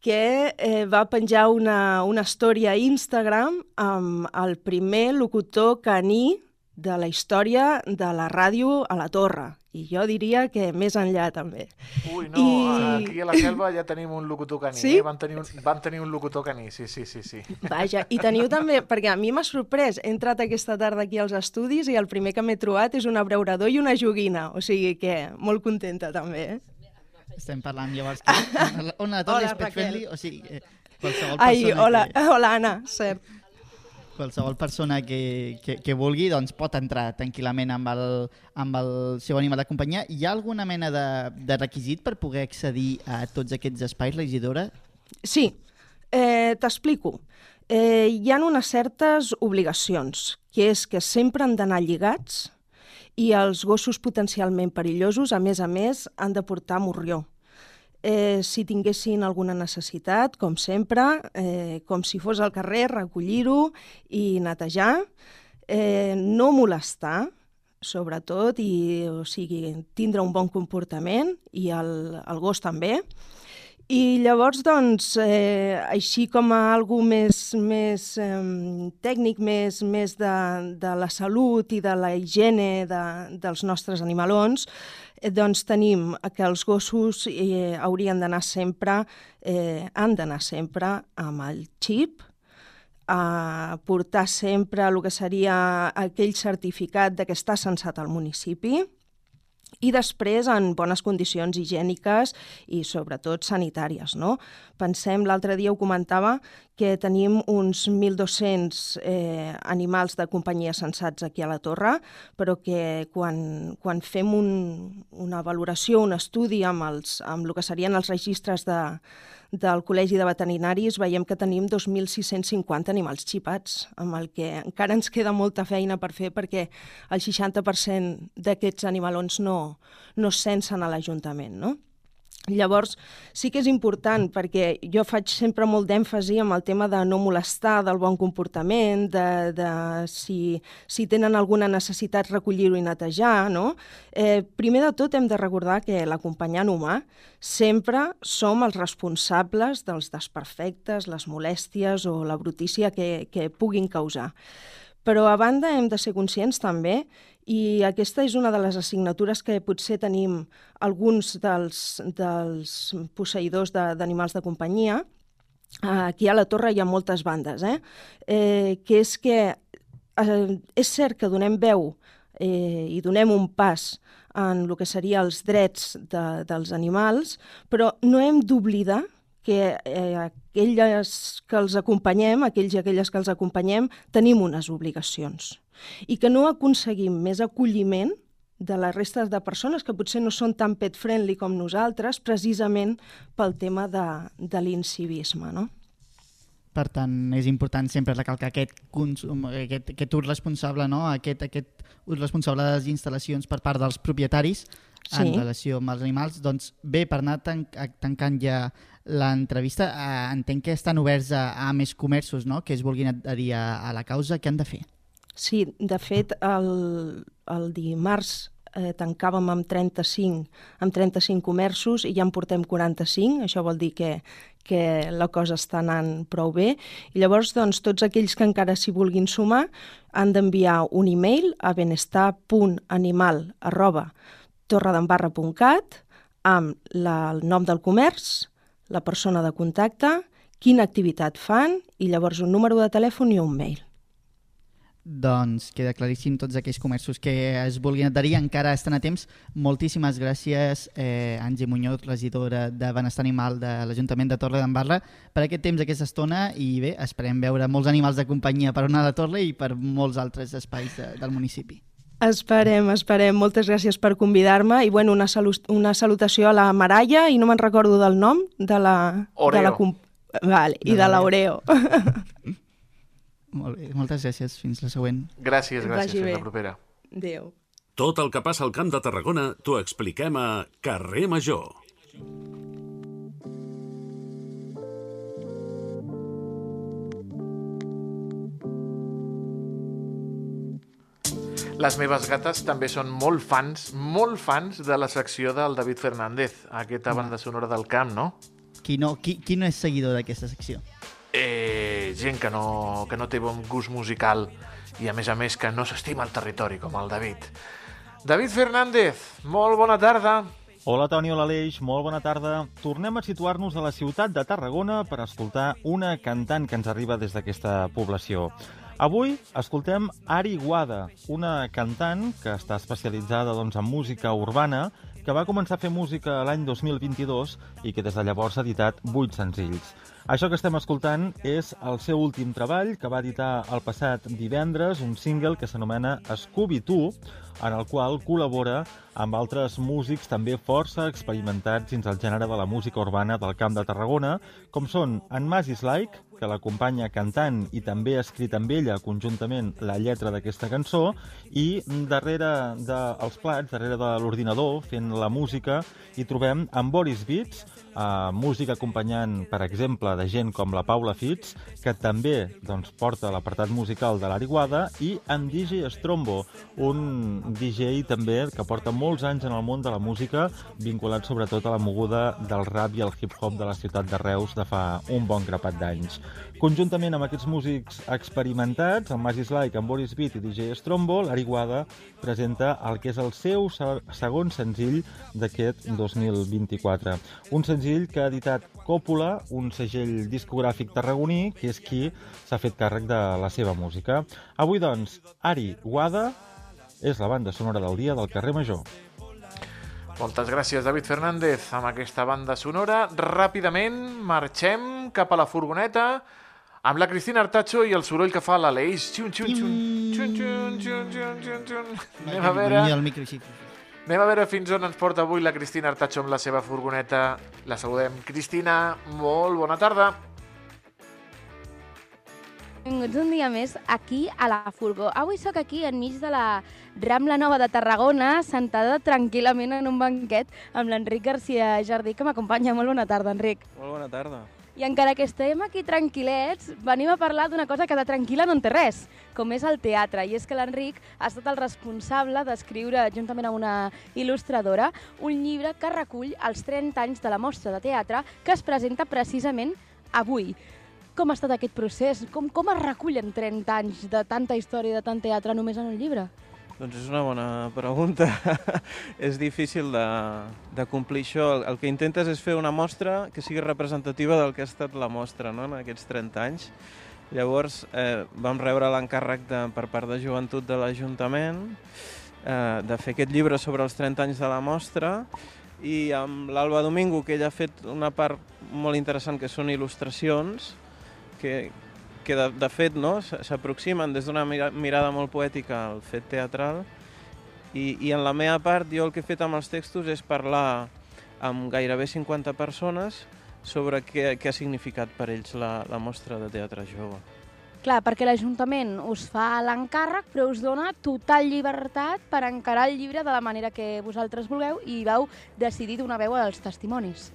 que eh, va penjar una, una història a Instagram amb el primer locutor caní de la història de la ràdio a la Torre i jo diria que més enllà també. Ui, no, I... aquí a la selva ja tenim un locutor caní, sí? eh? Vam tenir, un, vam tenir un locutor caní, sí, sí, sí, sí. Vaja, i teniu també, perquè a mi m'ha sorprès, he entrat aquesta tarda aquí als estudis i el primer que m'he trobat és un abreurador i una joguina, o sigui que molt contenta també, eh? Estem parlant llavors que on la torre és pet friendly, o sigui, eh, qualsevol persona Ai, hola, que... hola Anna, cert qualsevol persona que, que, que vulgui doncs pot entrar tranquil·lament amb el, amb el seu animal de companyia. Hi ha alguna mena de, de requisit per poder accedir a tots aquests espais, regidora? Sí, eh, t'explico. Eh, hi ha unes certes obligacions, que és que sempre han d'anar lligats i els gossos potencialment perillosos, a més a més, han de portar morrió eh, si tinguessin alguna necessitat, com sempre, eh, com si fos al carrer, recollir-ho i netejar, eh, no molestar, sobretot, i, o sigui, tindre un bon comportament, i el, el gos també, i llavors, doncs, eh, així com a algú més, més eh, tècnic, més, més de, de la salut i de la higiene de, dels nostres animalons, eh, doncs tenim que els gossos eh, haurien d'anar sempre, eh, han d'anar sempre amb el xip, a portar sempre el que seria aquell certificat de que està censat al municipi, i després en bones condicions higièniques i sobretot sanitàries. No? Pensem, l'altre dia ho comentava, que tenim uns 1.200 eh, animals de companyia sensats aquí a la torre, però que quan, quan fem un, una valoració, un estudi amb, els, amb el que serien els registres de, del Col·legi de Veterinaris veiem que tenim 2.650 animals xipats, amb el que encara ens queda molta feina per fer perquè el 60% d'aquests animalons no, no es censen a l'Ajuntament, no? Llavors, sí que és important perquè jo faig sempre molt d'èmfasi amb el tema de no molestar, del bon comportament, de, de si, si tenen alguna necessitat recollir-ho i netejar, no? Eh, primer de tot hem de recordar que l'acompanyant humà sempre som els responsables dels desperfectes, les molèsties o la brutícia que, que puguin causar. Però a banda hem de ser conscients també i aquesta és una de les assignatures que potser tenim alguns dels, dels posseïdors d'animals de, de companyia. Aquí a la torre hi ha moltes bandes, eh? eh que és que eh, és cert que donem veu eh, i donem un pas en el que seria els drets de, dels animals, però no hem d'oblidar que eh, aquelles que els acompanyem, aquells i aquelles que els acompanyem, tenim unes obligacions i que no aconseguim més acolliment de les restes de persones que potser no són tan pet-friendly com nosaltres, precisament pel tema de, de l'incivisme, no? Per tant, és important sempre recalcar aquest, consum, aquest, aquest ús responsable, no? aquest, aquest ús responsable de les instal·lacions per part dels propietaris sí. en relació amb els animals. Doncs bé, per anar tan, tancant ja l'entrevista, eh, entenc que estan oberts a, a més comerços no? que es vulguin adherir a, a la causa. Què han de fer? Sí, de fet, el, el dimarts eh, tancàvem amb 35, amb 35 comerços i ja en portem 45, això vol dir que, que la cosa està anant prou bé. I llavors, doncs, tots aquells que encara s'hi vulguin sumar han d'enviar un e-mail a benestar.animal arroba torredembarra.cat amb la, el nom del comerç, la persona de contacte, quina activitat fan i llavors un número de telèfon i un mail. Doncs queda claríssim tots aquells comerços que es vulguin adherir, encara estan a temps. Moltíssimes gràcies, eh, Angie Muñoz, regidora de Benestar Animal de l'Ajuntament de Torre d'Embarra, per aquest temps, aquesta estona, i bé, esperem veure molts animals de companyia per una de Torre i per molts altres espais de, del municipi. Esperem, esperem. Moltes gràcies per convidar-me i bueno, una, salu una salutació a la Maralla i no me'n recordo del nom de la... Oreo. De la vale, I de l'Oreo. Molt bé, moltes gràcies. Fins la següent. Gràcies, gràcies. Fins la propera. Adéu. Tot el que passa al Camp de Tarragona t'ho expliquem a Carrer Major. Les meves gates també són molt fans, molt fans de la secció del David Fernández, aquesta banda sonora del camp, no? Qui no, qui, qui no és seguidor d'aquesta secció? eh, gent que no, que no té bon gust musical i a més a més que no s'estima el territori com el David. David Fernández, molt bona tarda. Hola Toni, hola Aleix, molt bona tarda. Tornem a situar-nos a la ciutat de Tarragona per escoltar una cantant que ens arriba des d'aquesta població. Avui escoltem Ari Guada, una cantant que està especialitzada doncs, en música urbana, que va començar a fer música l'any 2022 i que des de llavors ha editat 8 senzills. Això que estem escoltant és el seu últim treball, que va editar el passat divendres, un single que s'anomena Scooby-Doo, en el qual col·labora amb altres músics també força experimentats dins el gènere de la música urbana del Camp de Tarragona, com són en Masis Like, que l'acompanya cantant i també ha escrit amb ella conjuntament la lletra d'aquesta cançó, i darrere dels plats, darrere de l'ordinador, fent la música, hi trobem en Boris Beats, eh, música acompanyant, per exemple, de gent com la Paula Fitz, que també doncs, porta l'apartat musical de l'Ariguada, i en DJ Strombo, un DJ també que porta molts anys en el món de la música, vinculat sobretot a la moguda del rap i el hip-hop de la ciutat de Reus de fa un bon grapat d'anys. Conjuntament amb aquests músics experimentats, en Magis Like, en Boris Beat i DJ Strombo, l'Ariguada presenta el que és el seu segon senzill d'aquest 2024. Un senzill senzill que ha editat Còpula, un segell discogràfic tarragoní, que és qui s'ha fet càrrec de la seva música. Avui, doncs, Ari Guada és la banda sonora del dia del carrer Major. Moltes gràcies, David Fernández, amb aquesta banda sonora. Ràpidament marxem cap a la furgoneta amb la Cristina Artacho i el soroll que fa l'Aleix. Xun, xun, xun, xun, xun, xun, xun, xun, xun. Anem a veure... El micro, sí. Anem a veure fins on ens porta avui la Cristina Artacho amb la seva furgoneta. La saludem. Cristina, molt bona tarda. Benvinguts un dia més aquí a la Furgó. Avui sóc aquí enmig de la Rambla Nova de Tarragona, sentada tranquil·lament en un banquet amb l'Enric Garcia Jardí, que m'acompanya. Molt bona tarda, Enric. Molt bona tarda. I encara que estem aquí tranquil·lets, venim a parlar d'una cosa que de tranquil·la no en té res, com és el teatre. I és que l'Enric ha estat el responsable d'escriure, juntament amb una il·lustradora, un llibre que recull els 30 anys de la mostra de teatre que es presenta precisament avui. Com ha estat aquest procés? Com, com es recullen 30 anys de tanta història de tant teatre només en un llibre? Doncs és una bona pregunta. és difícil de, de complir això. El, el que intentes és fer una mostra que sigui representativa del que ha estat la mostra no? en aquests 30 anys. Llavors eh, vam rebre l'encàrrec per part de joventut de l'Ajuntament eh, de fer aquest llibre sobre els 30 anys de la mostra i amb l'Alba Domingo, que ella ha fet una part molt interessant que són il·lustracions, que, que de, de fet no, s'aproximen des d'una mira, mirada molt poètica al fet teatral i, i en la meva part jo el que he fet amb els textos és parlar amb gairebé 50 persones sobre què, què ha significat per ells la, la mostra de teatre jove. Clar, perquè l'Ajuntament us fa l'encàrrec, però us dona total llibertat per encarar el llibre de la manera que vosaltres vulgueu i vau decidir donar veu als testimonis.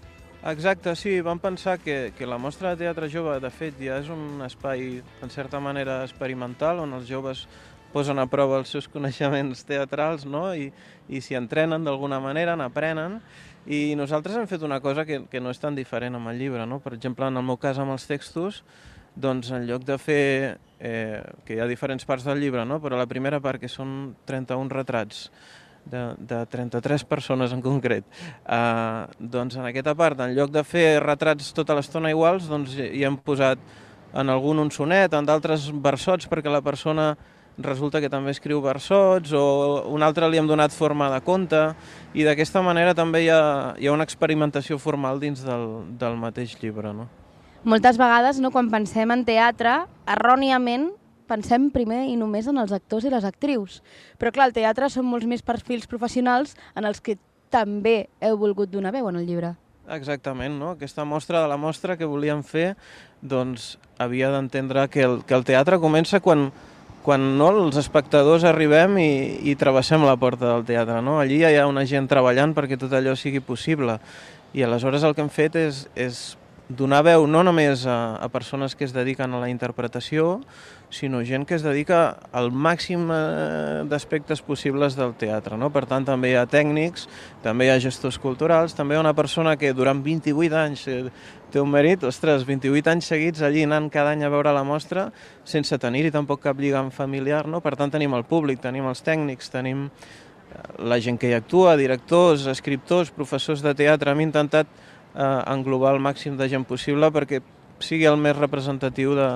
Exacte, sí, vam pensar que, que la mostra de teatre jove, de fet, ja és un espai, en certa manera, experimental, on els joves posen a prova els seus coneixements teatrals no? i, i s'hi entrenen d'alguna manera, n'aprenen, i nosaltres hem fet una cosa que, que no és tan diferent amb el llibre. No? Per exemple, en el meu cas amb els textos, doncs en lloc de fer, eh, que hi ha diferents parts del llibre, no? però la primera part, que són 31 retrats, de, de 33 persones en concret. Uh, doncs en aquesta part, en lloc de fer retrats tota l'estona iguals, doncs hi hem posat en algun un sonet, en d'altres versots, perquè la persona resulta que també escriu versots, o un altre li hem donat forma de conte, i d'aquesta manera també hi ha, hi ha una experimentació formal dins del, del mateix llibre. No? Moltes vegades, no, quan pensem en teatre, erròniament pensem primer i només en els actors i les actrius. Però clar, al teatre són molts més perfils professionals en els que també heu volgut donar veu en el llibre. Exactament, no? Aquesta mostra de la mostra que volíem fer doncs havia d'entendre que, el, que el teatre comença quan, quan no, els espectadors arribem i, i travessem la porta del teatre. No? Allí hi ha una gent treballant perquè tot allò sigui possible. I aleshores el que hem fet és, és donar veu no només a, a persones que es dediquen a la interpretació, sinó gent que es dedica al màxim eh, d'aspectes possibles del teatre. No? Per tant, també hi ha tècnics, també hi ha gestors culturals, també hi ha una persona que durant 28 anys eh, té un mèrit, ostres, 28 anys seguits allí anant cada any a veure la mostra sense tenir-hi tampoc cap lligam familiar. No? Per tant, tenim el públic, tenim els tècnics, tenim eh, la gent que hi actua, directors, escriptors, professors de teatre. Hem intentat eh, englobar el màxim de gent possible perquè sigui el més representatiu de,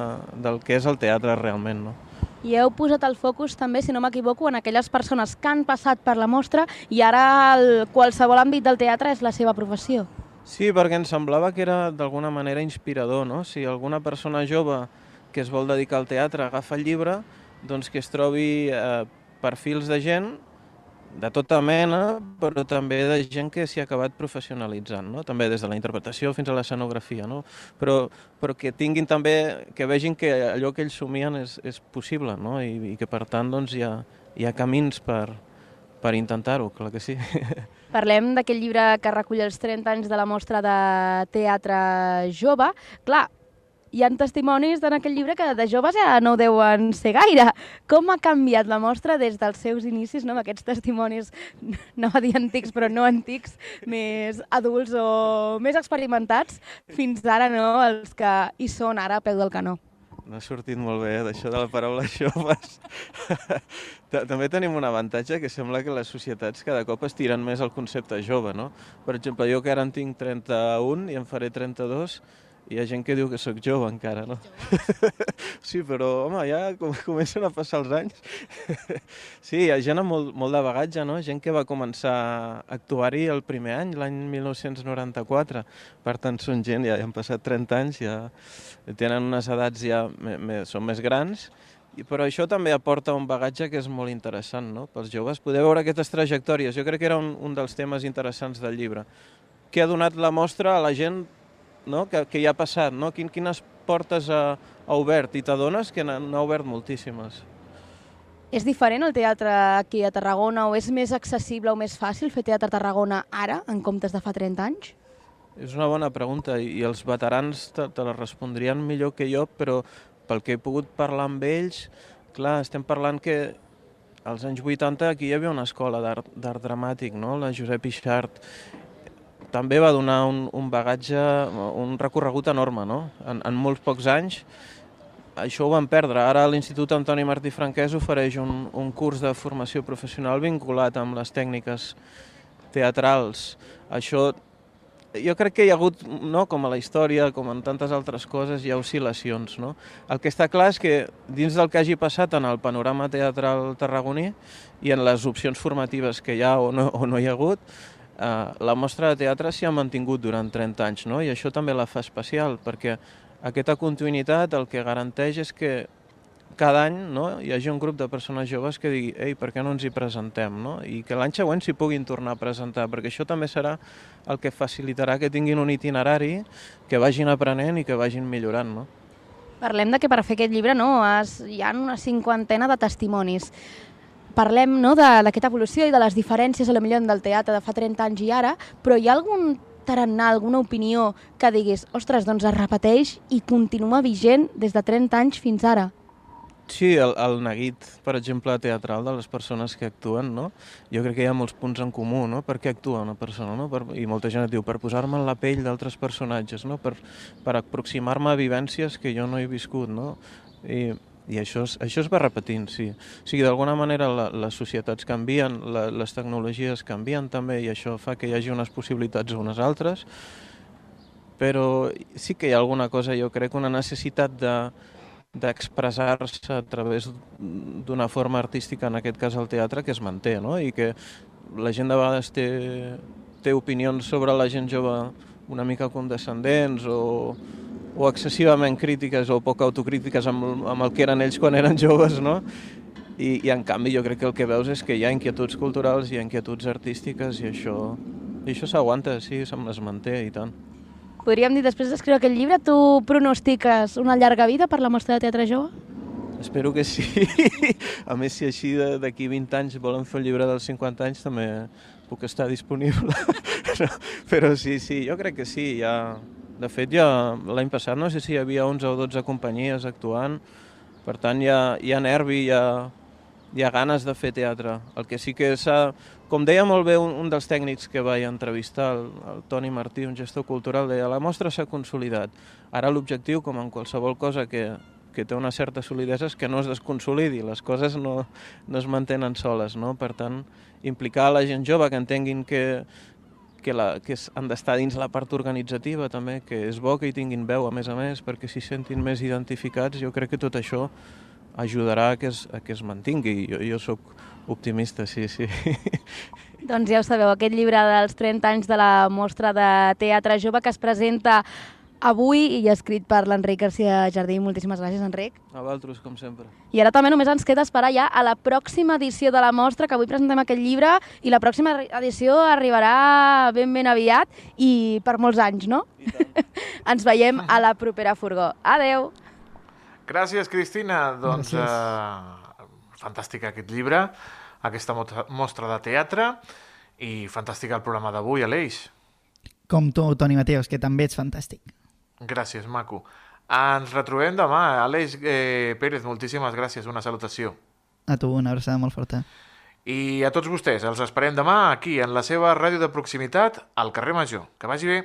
del que és el teatre realment. No? I heu posat el focus també, si no m'equivoco, en aquelles persones que han passat per la mostra i ara el, qualsevol àmbit del teatre és la seva professió. Sí, perquè ens semblava que era d'alguna manera inspirador, no? Si alguna persona jove que es vol dedicar al teatre agafa el llibre, doncs que es trobi eh, perfils de gent de tota mena, però també de gent que s'hi ha acabat professionalitzant, no? també des de la interpretació fins a l'escenografia, no? però, però que tinguin també, que vegin que allò que ells somien és, és possible no? I, i que per tant doncs, hi, ha, hi ha camins per, per intentar-ho, clar que sí. Parlem d'aquest llibre que recull els 30 anys de la mostra de teatre jove. Clar, hi han testimonis en aquell llibre que de joves ja no deuen ser gaire. Com ha canviat la mostra des dels seus inicis, no? amb aquests testimonis, no va dir antics, però no antics, més adults o més experimentats, fins ara no, els que hi són ara a peu del canó. No ha sortit molt bé, eh, d'això de la paraula joves. També tenim un avantatge que sembla que les societats cada cop estiren més el concepte jove, no? Per exemple, jo que ara en tinc 31 i en faré 32, hi ha gent que diu que sóc jove encara, no? sí, però, home, ja com comencen a passar els anys. sí, hi ha gent amb molt, molt de bagatge, no? Gent que va començar a actuar-hi el primer any, l'any 1994. Per tant, són gent, ja, ja han passat 30 anys, ja tenen unes edats ja me, me, són més grans però això també aporta un bagatge que és molt interessant no? pels joves, poder veure aquestes trajectòries. Jo crec que era un, un dels temes interessants del llibre. Què ha donat la mostra a la gent no? que, que hi ha passat? No? Quin, quines portes ha, ha obert? I t'adones que n'ha obert moltíssimes. És diferent el teatre aquí a Tarragona o és més accessible o més fàcil fer teatre a Tarragona ara en comptes de fa 30 anys? És una bona pregunta i els veterans te, te la respondrien millor que jo, però pel que he pogut parlar amb ells, clar, estem parlant que als anys 80 aquí hi havia una escola d'art dramàtic, no? la Josep Ixart. També va donar un, un bagatge, un recorregut enorme, no? En, en molts pocs anys això ho van perdre. Ara l'Institut Antoni Martí Franquès ofereix un, un curs de formació professional vinculat amb les tècniques teatrals. Això jo crec que hi ha hagut, no, com a la història, com en tantes altres coses, hi ha oscil·lacions. No? El que està clar és que dins del que hagi passat en el panorama teatral tarragoní i en les opcions formatives que hi ha o no, o no hi ha hagut, eh, la mostra de teatre s'hi ha mantingut durant 30 anys, no? i això també la fa especial, perquè aquesta continuïtat el que garanteix és que cada any no, hi hagi un grup de persones joves que digui ei, per què no ens hi presentem? No? I que l'any següent s'hi puguin tornar a presentar, perquè això també serà el que facilitarà que tinguin un itinerari, que vagin aprenent i que vagin millorant. No? Parlem de que per fer aquest llibre no, has, hi ha una cinquantena de testimonis. Parlem no, d'aquesta evolució i de les diferències a la millor del teatre de fa 30 anys i ara, però hi ha algun tarannà, alguna opinió que diguis, ostres, doncs es repeteix i continua vigent des de 30 anys fins ara? Sí, el, el neguit, per exemple, teatral de les persones que actuen, no? Jo crec que hi ha molts punts en comú, no? Per què actua una persona, no? Per, I molta gent et diu, per posar-me en la pell d'altres personatges, no? Per, per aproximar-me a vivències que jo no he viscut, no? I, i això, es, això es va repetint, sí. O sigui, d'alguna manera la, les societats canvien, la, les tecnologies canvien també i això fa que hi hagi unes possibilitats unes altres, però sí que hi ha alguna cosa, jo crec, una necessitat de, d'expressar-se a través d'una forma artística, en aquest cas el teatre, que es manté, no? i que la gent de vegades té, té opinions sobre la gent jove una mica condescendents o, o excessivament crítiques o poc autocrítiques amb, amb el que eren ells quan eren joves, no? I, I en canvi jo crec que el que veus és que hi ha inquietuds culturals, hi ha inquietuds artístiques i això, i això s'aguanta, sí, es manté i tant podríem dir, després d'escriure aquest llibre, tu pronostiques una llarga vida per la mostra de teatre jove? Espero que sí. A més, si així d'aquí 20 anys volen fer el llibre dels 50 anys, també puc estar disponible. Però sí, sí, jo crec que sí. Ja... De fet, ja l'any passat no sé si hi havia 11 o 12 companyies actuant, per tant hi ha, hi ha nervi, hi ha, hi ha ganes de fer teatre. El que sí que s'ha... Com deia molt bé un, un dels tècnics que vaig entrevistar, el, el Toni Martí, un gestor cultural, deia la mostra s'ha consolidat. Ara l'objectiu, com en qualsevol cosa que, que té una certa solidesa, és que no es desconsolidi, les coses no, no es mantenen soles. No? Per tant, implicar la gent jove que entenguin que, que, la, que han d'estar dins la part organitzativa també, que és bo que hi tinguin veu a més a més perquè s'hi sentin més identificats, jo crec que tot això ajudarà a que es, a que es mantingui. Jo, jo sóc optimista, sí, sí. Doncs ja ho sabeu, aquest llibre dels 30 anys de la mostra de teatre jove que es presenta avui i escrit per l'Enric García Jardí. Moltíssimes gràcies, Enric. A vosaltres, com sempre. I ara també només ens queda esperar ja a la pròxima edició de la mostra, que avui presentem aquest llibre, i la pròxima edició arribarà ben ben aviat i per molts anys, no? ens veiem a la propera furgó. Adeu! Gràcies, Cristina. Doncs eh, fantàstic aquest llibre, aquesta mostra de teatre i fantàstic el programa d'avui, Aleix. Com tu, Toni Mateos, que també ets fantàstic. Gràcies, maco. Ens retrobem demà. Aleix eh, Pérez, moltíssimes gràcies. Una salutació. A tu, una abraçada molt forta. I a tots vostès, els esperem demà aquí, en la seva ràdio de proximitat, al carrer Major. Que vagi bé.